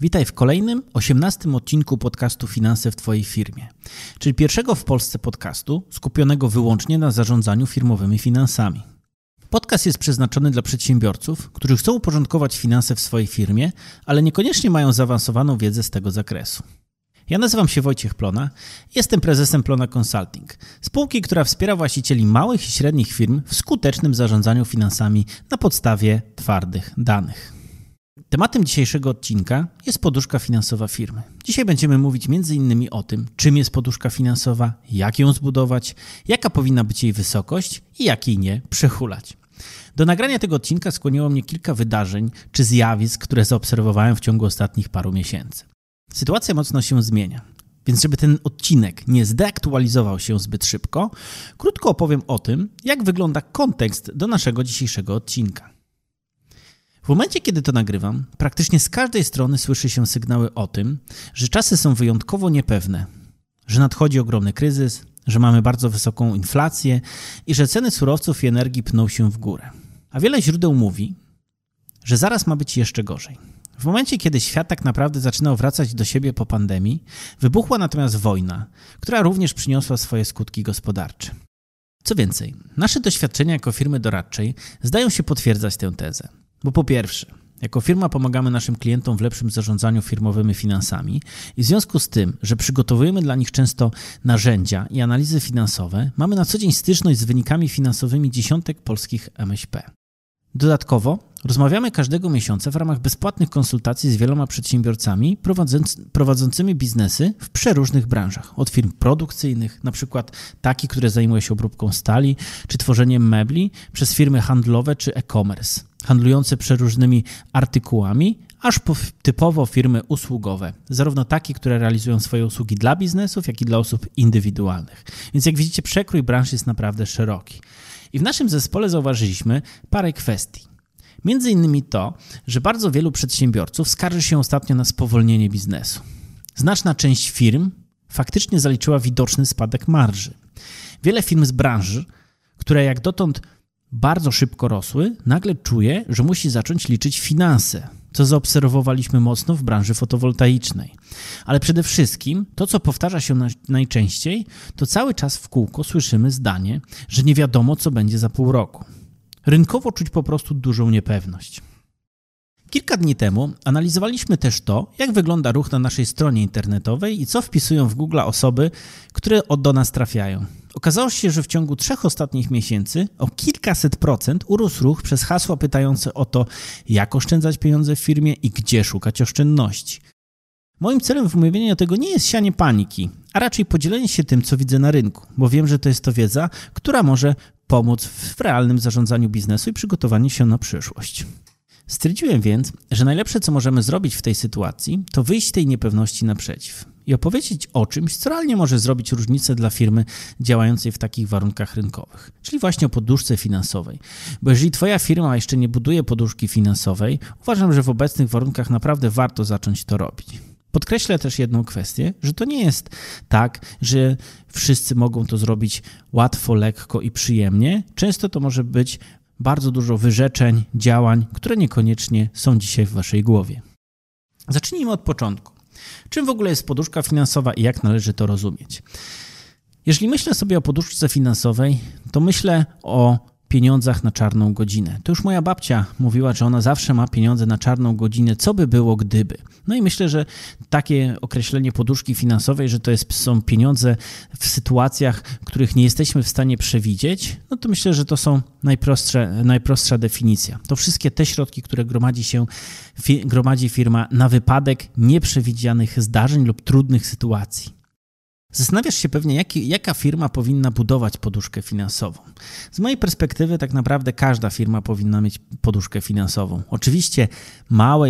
Witaj w kolejnym, osiemnastym odcinku podcastu Finanse w Twojej firmie, czyli pierwszego w Polsce podcastu skupionego wyłącznie na zarządzaniu firmowymi finansami. Podcast jest przeznaczony dla przedsiębiorców, którzy chcą uporządkować finanse w swojej firmie, ale niekoniecznie mają zaawansowaną wiedzę z tego zakresu. Ja nazywam się Wojciech Plona, jestem prezesem Plona Consulting, spółki, która wspiera właścicieli małych i średnich firm w skutecznym zarządzaniu finansami na podstawie twardych danych. Tematem dzisiejszego odcinka jest poduszka finansowa firmy. Dzisiaj będziemy mówić m.in. o tym, czym jest poduszka finansowa, jak ją zbudować, jaka powinna być jej wysokość i jak jej nie przechulać. Do nagrania tego odcinka skłoniło mnie kilka wydarzeń czy zjawisk, które zaobserwowałem w ciągu ostatnich paru miesięcy. Sytuacja mocno się zmienia. Więc, żeby ten odcinek nie zdeaktualizował się zbyt szybko, krótko opowiem o tym, jak wygląda kontekst do naszego dzisiejszego odcinka. W momencie, kiedy to nagrywam, praktycznie z każdej strony słyszy się sygnały o tym, że czasy są wyjątkowo niepewne, że nadchodzi ogromny kryzys, że mamy bardzo wysoką inflację i że ceny surowców i energii pną się w górę. A wiele źródeł mówi, że zaraz ma być jeszcze gorzej. W momencie, kiedy świat tak naprawdę zaczynał wracać do siebie po pandemii, wybuchła natomiast wojna, która również przyniosła swoje skutki gospodarcze. Co więcej, nasze doświadczenia jako firmy doradczej zdają się potwierdzać tę tezę. Bo po pierwsze, jako firma pomagamy naszym klientom w lepszym zarządzaniu firmowymi finansami i w związku z tym, że przygotowujemy dla nich często narzędzia i analizy finansowe, mamy na co dzień styczność z wynikami finansowymi dziesiątek polskich MŚP. Dodatkowo rozmawiamy każdego miesiąca w ramach bezpłatnych konsultacji z wieloma przedsiębiorcami prowadzącymi biznesy w przeróżnych branżach. Od firm produkcyjnych, na przykład takich, które zajmują się obróbką stali czy tworzeniem mebli, przez firmy handlowe czy e-commerce, handlujące przeróżnymi artykułami, aż po typowo firmy usługowe, zarówno takie, które realizują swoje usługi dla biznesów, jak i dla osób indywidualnych. Więc jak widzicie, przekrój branż jest naprawdę szeroki. I w naszym zespole zauważyliśmy parę kwestii. Między innymi to, że bardzo wielu przedsiębiorców skarży się ostatnio na spowolnienie biznesu. Znaczna część firm faktycznie zaliczyła widoczny spadek marży. Wiele firm z branży, które jak dotąd bardzo szybko rosły, nagle czuje, że musi zacząć liczyć finanse, co zaobserwowaliśmy mocno w branży fotowoltaicznej. Ale przede wszystkim to, co powtarza się najczęściej, to cały czas w kółko słyszymy zdanie, że nie wiadomo, co będzie za pół roku. Rynkowo czuć po prostu dużą niepewność. Kilka dni temu analizowaliśmy też to, jak wygląda ruch na naszej stronie internetowej i co wpisują w Google osoby, które do nas trafiają. Okazało się, że w ciągu trzech ostatnich miesięcy o kilkaset procent urósł ruch przez hasła pytające o to, jak oszczędzać pieniądze w firmie i gdzie szukać oszczędności. Moim celem w mówieniu tego nie jest sianie paniki, a raczej podzielenie się tym, co widzę na rynku, bo wiem, że to jest to wiedza, która może pomóc w realnym zarządzaniu biznesu i przygotowaniu się na przyszłość. Stwierdziłem więc, że najlepsze, co możemy zrobić w tej sytuacji, to wyjść tej niepewności naprzeciw i opowiedzieć o czymś, co realnie może zrobić różnicę dla firmy działającej w takich warunkach rynkowych, czyli właśnie o poduszce finansowej. Bo jeżeli Twoja firma jeszcze nie buduje poduszki finansowej, uważam, że w obecnych warunkach naprawdę warto zacząć to robić. Podkreślę też jedną kwestię, że to nie jest tak, że wszyscy mogą to zrobić łatwo, lekko i przyjemnie. Często to może być bardzo dużo wyrzeczeń, działań, które niekoniecznie są dzisiaj w Waszej głowie. Zacznijmy od początku. Czym w ogóle jest poduszka finansowa i jak należy to rozumieć? Jeżeli myślę sobie o poduszce finansowej, to myślę o pieniądzach na czarną godzinę. To już moja babcia mówiła, że ona zawsze ma pieniądze na czarną godzinę, co by było gdyby. No i myślę, że takie określenie poduszki finansowej, że to jest, są pieniądze w sytuacjach, których nie jesteśmy w stanie przewidzieć, no to myślę, że to są najprostsze, najprostsza definicja. To wszystkie te środki, które gromadzi się, gromadzi firma na wypadek nieprzewidzianych zdarzeń lub trudnych sytuacji. Zastanawiasz się pewnie, jak, jaka firma powinna budować poduszkę finansową. Z mojej perspektywy, tak naprawdę każda firma powinna mieć poduszkę finansową. Oczywiście małe,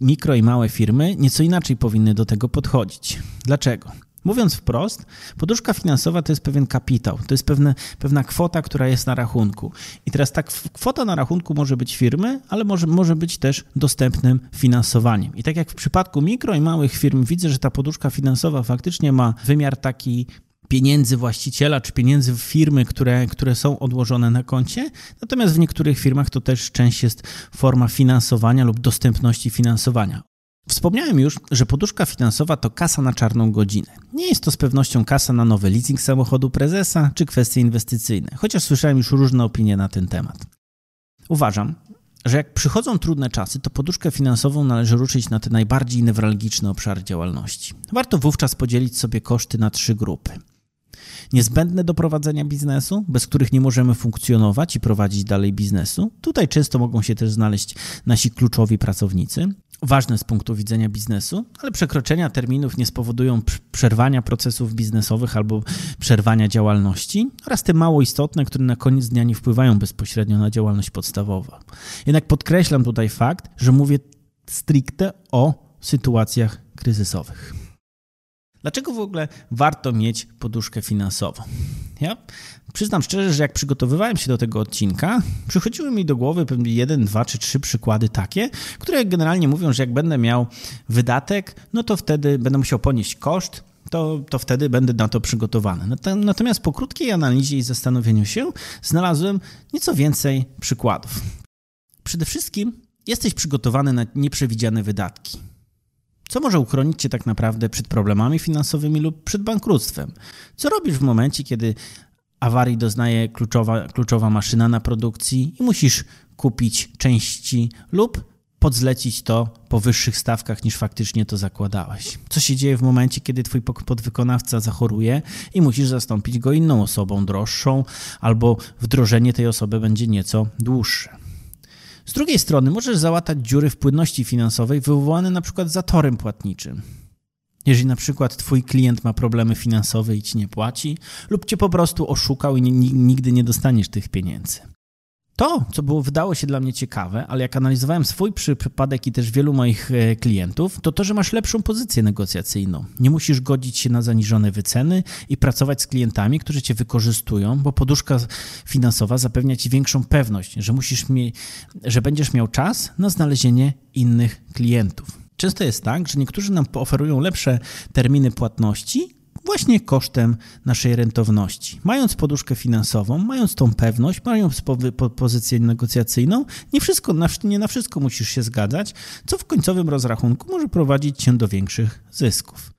mikro i małe firmy nieco inaczej powinny do tego podchodzić. Dlaczego? Mówiąc wprost, poduszka finansowa to jest pewien kapitał, to jest pewne, pewna kwota, która jest na rachunku. I teraz ta kwota na rachunku może być firmy, ale może, może być też dostępnym finansowaniem. I tak jak w przypadku mikro i małych firm widzę, że ta poduszka finansowa faktycznie ma wymiar taki pieniędzy właściciela czy pieniędzy firmy, które, które są odłożone na koncie. Natomiast w niektórych firmach to też część jest forma finansowania lub dostępności finansowania. Wspomniałem już, że poduszka finansowa to kasa na czarną godzinę. Nie jest to z pewnością kasa na nowy leasing samochodu prezesa czy kwestie inwestycyjne, chociaż słyszałem już różne opinie na ten temat. Uważam, że jak przychodzą trudne czasy, to poduszkę finansową należy ruszyć na te najbardziej newralgiczne obszary działalności. Warto wówczas podzielić sobie koszty na trzy grupy. Niezbędne do prowadzenia biznesu, bez których nie możemy funkcjonować i prowadzić dalej biznesu. Tutaj często mogą się też znaleźć nasi kluczowi pracownicy ważne z punktu widzenia biznesu, ale przekroczenia terminów nie spowodują przerwania procesów biznesowych albo przerwania działalności oraz te mało istotne, które na koniec dnia nie wpływają bezpośrednio na działalność podstawową. Jednak podkreślam tutaj fakt, że mówię stricte o sytuacjach kryzysowych. Dlaczego w ogóle warto mieć poduszkę finansową? Ja przyznam szczerze, że jak przygotowywałem się do tego odcinka, przychodziły mi do głowy pewnie jeden, dwa czy trzy przykłady takie, które generalnie mówią, że jak będę miał wydatek, no to wtedy będę musiał ponieść koszt, to, to wtedy będę na to przygotowany. Natomiast po krótkiej analizie i zastanowieniu się znalazłem nieco więcej przykładów. Przede wszystkim jesteś przygotowany na nieprzewidziane wydatki. Co może uchronić cię tak naprawdę przed problemami finansowymi lub przed bankructwem? Co robisz w momencie, kiedy awarii doznaje kluczowa, kluczowa maszyna na produkcji i musisz kupić części lub podzlecić to po wyższych stawkach niż faktycznie to zakładałeś. Co się dzieje w momencie, kiedy twój podwykonawca zachoruje i musisz zastąpić go inną osobą droższą, albo wdrożenie tej osoby będzie nieco dłuższe. Z drugiej strony możesz załatać dziury w płynności finansowej wywołane na przykład zatorem płatniczym. Jeżeli na przykład twój klient ma problemy finansowe i ci nie płaci, lub cię po prostu oszukał i nigdy nie dostaniesz tych pieniędzy. To, co było, wydało się dla mnie ciekawe, ale jak analizowałem swój przypadek i też wielu moich e, klientów, to to, że masz lepszą pozycję negocjacyjną. Nie musisz godzić się na zaniżone wyceny i pracować z klientami, którzy cię wykorzystują, bo poduszka finansowa zapewnia ci większą pewność, że, musisz mie- że będziesz miał czas na znalezienie innych klientów. Często jest tak, że niektórzy nam oferują lepsze terminy płatności, właśnie kosztem naszej rentowności. Mając poduszkę finansową, mając tą pewność, mając pozycję negocjacyjną, nie, wszystko, nie na wszystko musisz się zgadzać, co w końcowym rozrachunku może prowadzić cię do większych zysków.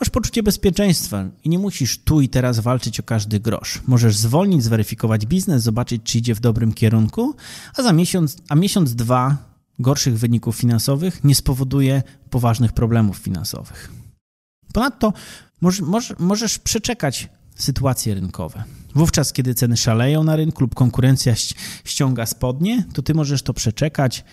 Masz poczucie bezpieczeństwa i nie musisz tu i teraz walczyć o każdy grosz. Możesz zwolnić, zweryfikować biznes, zobaczyć, czy idzie w dobrym kierunku, a za miesiąc, a miesiąc, dwa gorszych wyników finansowych nie spowoduje poważnych problemów finansowych. Ponadto możesz przeczekać sytuacje rynkowe. Wówczas, kiedy ceny szaleją na rynku lub konkurencja ściąga spodnie, to ty możesz to przeczekać,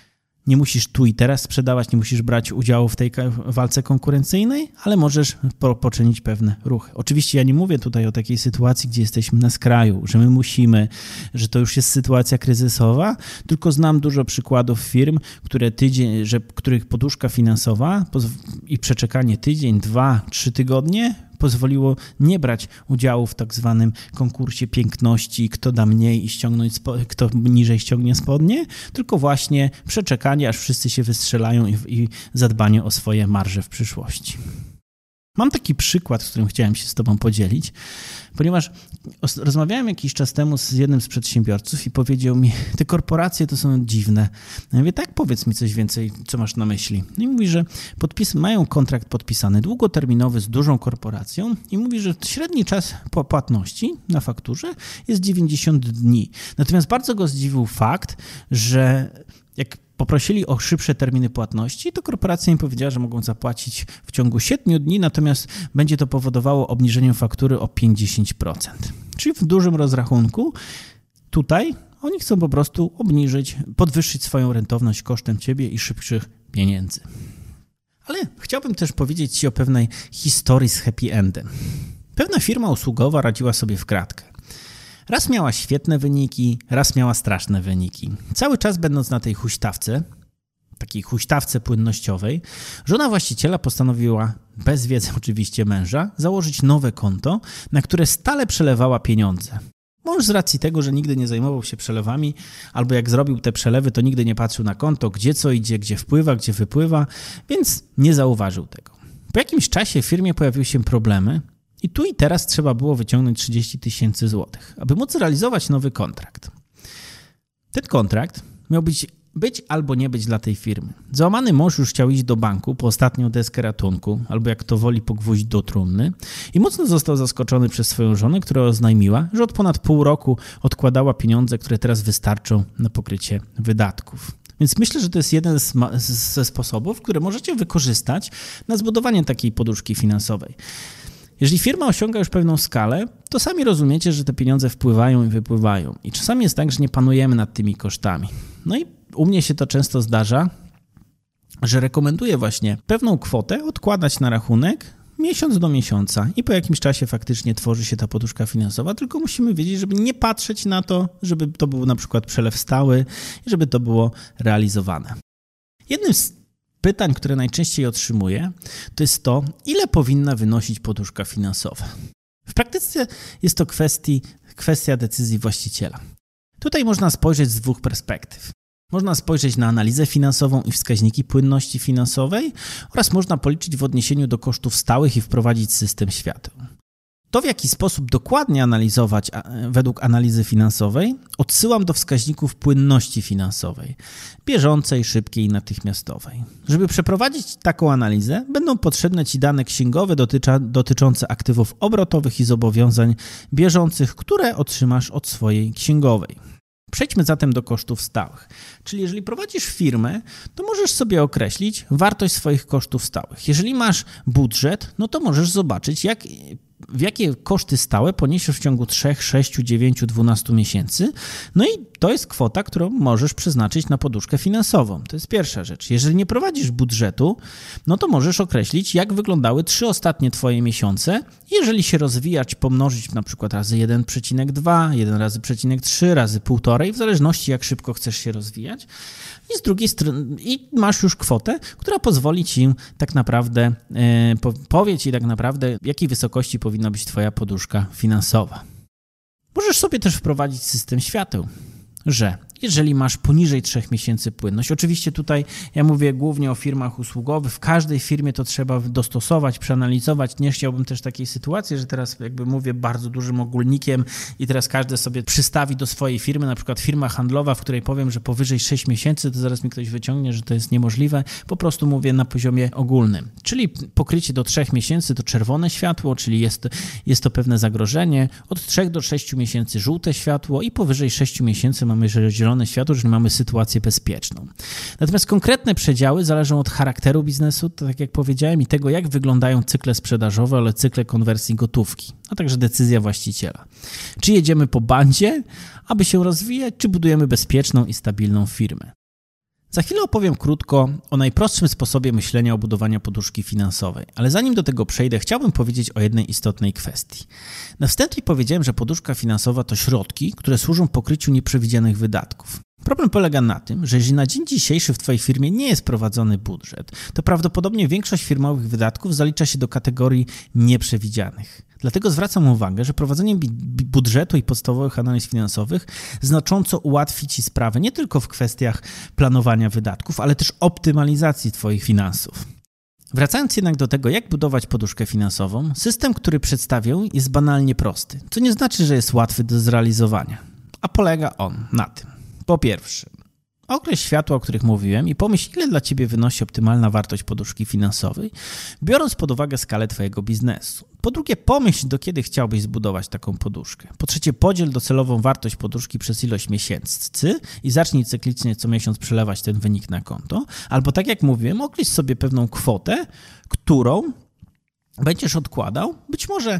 nie musisz tu i teraz sprzedawać, nie musisz brać udziału w tej walce konkurencyjnej, ale możesz poczynić pewne ruchy. Oczywiście ja nie mówię tutaj o takiej sytuacji, gdzie jesteśmy na skraju, że my musimy, że to już jest sytuacja kryzysowa, tylko znam dużo przykładów firm, które tydzień, że, których poduszka finansowa i przeczekanie tydzień, dwa, trzy tygodnie pozwoliło nie brać udziału w tak zwanym konkursie piękności, kto da mniej i ściągnąć, kto niżej ściągnie spodnie, tylko właśnie przeczekanie, aż wszyscy się wystrzelają i, i zadbanie o swoje marże w przyszłości. Mam taki przykład, z którym chciałem się z Tobą podzielić, ponieważ rozmawiałem jakiś czas temu z jednym z przedsiębiorców i powiedział mi, te korporacje to są dziwne. Ja mówię, tak, powiedz mi coś więcej, co masz na myśli. No i mówi, że podpis, mają kontrakt podpisany długoterminowy z dużą korporacją i mówi, że średni czas płatności na fakturze jest 90 dni. Natomiast bardzo go zdziwił fakt, że poprosili o szybsze terminy płatności, to korporacja im powiedziała, że mogą zapłacić w ciągu 7 dni, natomiast będzie to powodowało obniżenie faktury o 50%. Czyli w dużym rozrachunku tutaj oni chcą po prostu obniżyć, podwyższyć swoją rentowność kosztem ciebie i szybszych pieniędzy. Ale chciałbym też powiedzieć Ci o pewnej historii z happy endem. Pewna firma usługowa radziła sobie w kratkę. Raz miała świetne wyniki, raz miała straszne wyniki. Cały czas będąc na tej huśtawce, takiej huśtawce płynnościowej, żona właściciela postanowiła, bez wiedzy oczywiście męża, założyć nowe konto, na które stale przelewała pieniądze. Mąż z racji tego, że nigdy nie zajmował się przelewami, albo jak zrobił te przelewy, to nigdy nie patrzył na konto, gdzie co idzie, gdzie wpływa, gdzie wypływa, więc nie zauważył tego. Po jakimś czasie w firmie pojawiły się problemy, i tu i teraz trzeba było wyciągnąć 30 tysięcy złotych, aby móc realizować nowy kontrakt. Ten kontrakt miał być być albo nie być dla tej firmy. Załamany mąż już chciał iść do banku po ostatnią deskę ratunku, albo jak to woli po gwóźdź do trumny i mocno został zaskoczony przez swoją żonę, która oznajmiła, że od ponad pół roku odkładała pieniądze, które teraz wystarczą na pokrycie wydatków. Więc myślę, że to jest jeden ze sposobów, które możecie wykorzystać na zbudowanie takiej poduszki finansowej. Jeżeli firma osiąga już pewną skalę, to sami rozumiecie, że te pieniądze wpływają i wypływają. I czasami jest tak, że nie panujemy nad tymi kosztami. No i u mnie się to często zdarza, że rekomenduję właśnie pewną kwotę odkładać na rachunek miesiąc do miesiąca i po jakimś czasie faktycznie tworzy się ta poduszka finansowa, tylko musimy wiedzieć, żeby nie patrzeć na to, żeby to był na przykład przelew stały i żeby to było realizowane. Jednym z pytań, które najczęściej otrzymuję, to jest to, ile powinna wynosić poduszka finansowa. W praktyce jest to kwestii, kwestia decyzji właściciela. Tutaj można spojrzeć z dwóch perspektyw. Można spojrzeć na analizę finansową i wskaźniki płynności finansowej oraz można policzyć w odniesieniu do kosztów stałych i wprowadzić system świateł. To, w jaki sposób dokładnie analizować według analizy finansowej, odsyłam do wskaźników płynności finansowej, bieżącej, szybkiej i natychmiastowej. Żeby przeprowadzić taką analizę, będą potrzebne Ci dane księgowe dotycza, dotyczące aktywów obrotowych i zobowiązań bieżących, które otrzymasz od swojej księgowej. Przejdźmy zatem do kosztów stałych. Czyli jeżeli prowadzisz firmę, to możesz sobie określić wartość swoich kosztów stałych. Jeżeli masz budżet, no to możesz zobaczyć, jak w jakie koszty stałe poniesiesz w ciągu 3, 6, 9, 12 miesięcy. No i to jest kwota, którą możesz przeznaczyć na poduszkę finansową. To jest pierwsza rzecz. Jeżeli nie prowadzisz budżetu, no to możesz określić, jak wyglądały trzy ostatnie Twoje miesiące. Jeżeli się rozwijać, pomnożyć na przykład razy 1,2, 1 razy 1,3, razy 1,5, w zależności jak szybko chcesz się rozwijać. I z drugiej strony, i masz już kwotę, która pozwoli Ci tak naprawdę, e, powie Ci tak naprawdę, jakiej wysokości powinna być Twoja poduszka finansowa. Możesz sobie też wprowadzić system świateł, że jeżeli masz poniżej 3 miesięcy płynność. Oczywiście tutaj ja mówię głównie o firmach usługowych. W każdej firmie to trzeba dostosować, przeanalizować. Nie chciałbym też takiej sytuacji, że teraz jakby mówię bardzo dużym ogólnikiem i teraz każdy sobie przystawi do swojej firmy, na przykład firma handlowa, w której powiem, że powyżej 6 miesięcy, to zaraz mi ktoś wyciągnie, że to jest niemożliwe. Po prostu mówię na poziomie ogólnym. Czyli pokrycie do 3 miesięcy to czerwone światło, czyli jest, jest to pewne zagrożenie. Od 3 do 6 miesięcy żółte światło i powyżej 6 miesięcy mamy zielone zielone światło, że mamy sytuację bezpieczną. Natomiast konkretne przedziały zależą od charakteru biznesu, tak jak powiedziałem, i tego, jak wyglądają cykle sprzedażowe, ale cykle konwersji gotówki, a także decyzja właściciela. Czy jedziemy po bandzie, aby się rozwijać, czy budujemy bezpieczną i stabilną firmę. Za chwilę opowiem krótko o najprostszym sposobie myślenia o budowaniu poduszki finansowej, ale zanim do tego przejdę, chciałbym powiedzieć o jednej istotnej kwestii. Na wstępie powiedziałem, że poduszka finansowa to środki, które służą pokryciu nieprzewidzianych wydatków. Problem polega na tym, że jeżeli na dzień dzisiejszy w Twojej firmie nie jest prowadzony budżet, to prawdopodobnie większość firmowych wydatków zalicza się do kategorii nieprzewidzianych. Dlatego zwracam uwagę, że prowadzenie budżetu i podstawowych analiz finansowych znacząco ułatwi Ci sprawę nie tylko w kwestiach planowania wydatków, ale też optymalizacji Twoich finansów. Wracając jednak do tego, jak budować poduszkę finansową, system, który przedstawię, jest banalnie prosty, co nie znaczy, że jest łatwy do zrealizowania, a polega on na tym. Po pierwsze, Określ światła, o których mówiłem i pomyśl, ile dla Ciebie wynosi optymalna wartość poduszki finansowej, biorąc pod uwagę skalę Twojego biznesu. Po drugie, pomyśl, do kiedy chciałbyś zbudować taką poduszkę. Po trzecie, podziel docelową wartość poduszki przez ilość miesięcy i zacznij cyklicznie co miesiąc przelewać ten wynik na konto. Albo tak jak mówiłem, określ sobie pewną kwotę, którą będziesz odkładał. Być może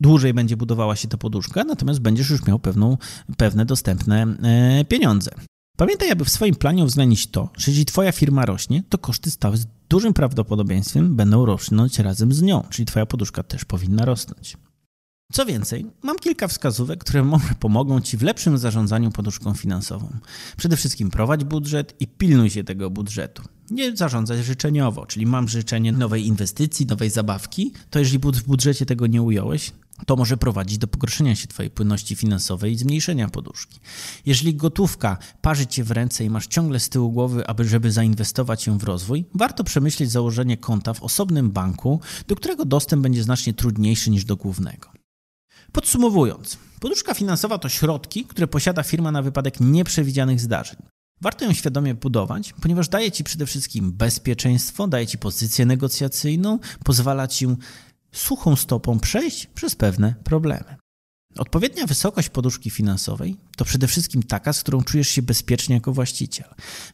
dłużej będzie budowała się ta poduszka, natomiast będziesz już miał pewną, pewne dostępne e, pieniądze. Pamiętaj, aby w swoim planie uwzględnić to, że jeśli Twoja firma rośnie, to koszty stałe z dużym prawdopodobieństwem będą rosnąć razem z nią, czyli Twoja poduszka też powinna rosnąć. Co więcej, mam kilka wskazówek, które może pomogą Ci w lepszym zarządzaniu poduszką finansową. Przede wszystkim prowadź budżet i pilnuj się tego budżetu. Nie zarządzać życzeniowo, czyli mam życzenie nowej inwestycji, nowej zabawki, to jeżeli w budżecie tego nie ująłeś, to może prowadzić do pogorszenia się Twojej płynności finansowej i zmniejszenia poduszki. Jeżeli gotówka parzy Cię w ręce i masz ciągle z tyłu głowy, aby żeby zainwestować ją w rozwój, warto przemyśleć założenie konta w osobnym banku, do którego dostęp będzie znacznie trudniejszy niż do głównego. Podsumowując, poduszka finansowa to środki, które posiada firma na wypadek nieprzewidzianych zdarzeń. Warto ją świadomie budować, ponieważ daje ci przede wszystkim bezpieczeństwo, daje ci pozycję negocjacyjną, pozwala ci suchą stopą przejść przez pewne problemy. Odpowiednia wysokość poduszki finansowej to przede wszystkim taka, z którą czujesz się bezpiecznie jako właściciel.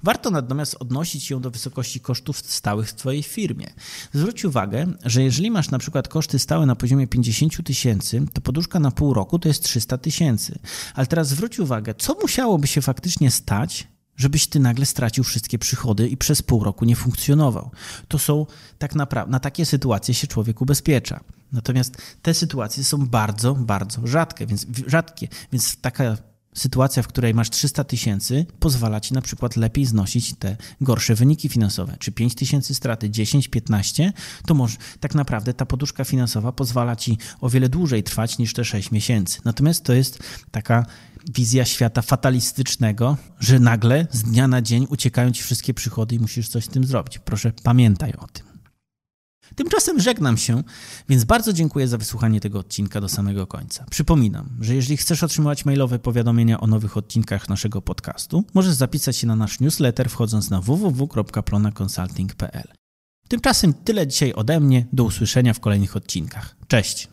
Warto natomiast odnosić ją do wysokości kosztów stałych w Twojej firmie. Zwróć uwagę, że jeżeli masz na przykład koszty stałe na poziomie 50 tysięcy, to poduszka na pół roku to jest 300 tysięcy. Ale teraz zwróć uwagę, co musiałoby się faktycznie stać, żebyś ty nagle stracił wszystkie przychody i przez pół roku nie funkcjonował. To są tak naprawdę, na takie sytuacje się człowiek ubezpiecza. Natomiast te sytuacje są bardzo, bardzo rzadkie, więc, rzadkie, więc taka sytuacja, w której masz 300 tysięcy, pozwala ci na przykład lepiej znosić te gorsze wyniki finansowe. Czy 5 tysięcy straty, 10, 15, to może tak naprawdę ta poduszka finansowa pozwala ci o wiele dłużej trwać niż te 6 miesięcy. Natomiast to jest taka wizja świata fatalistycznego, że nagle z dnia na dzień uciekają ci wszystkie przychody i musisz coś z tym zrobić. Proszę pamiętaj o tym. Tymczasem żegnam się, więc bardzo dziękuję za wysłuchanie tego odcinka do samego końca. Przypominam, że jeżeli chcesz otrzymywać mailowe powiadomienia o nowych odcinkach naszego podcastu, możesz zapisać się na nasz newsletter wchodząc na www.plonaconsulting.pl. Tymczasem tyle dzisiaj ode mnie. Do usłyszenia w kolejnych odcinkach. Cześć!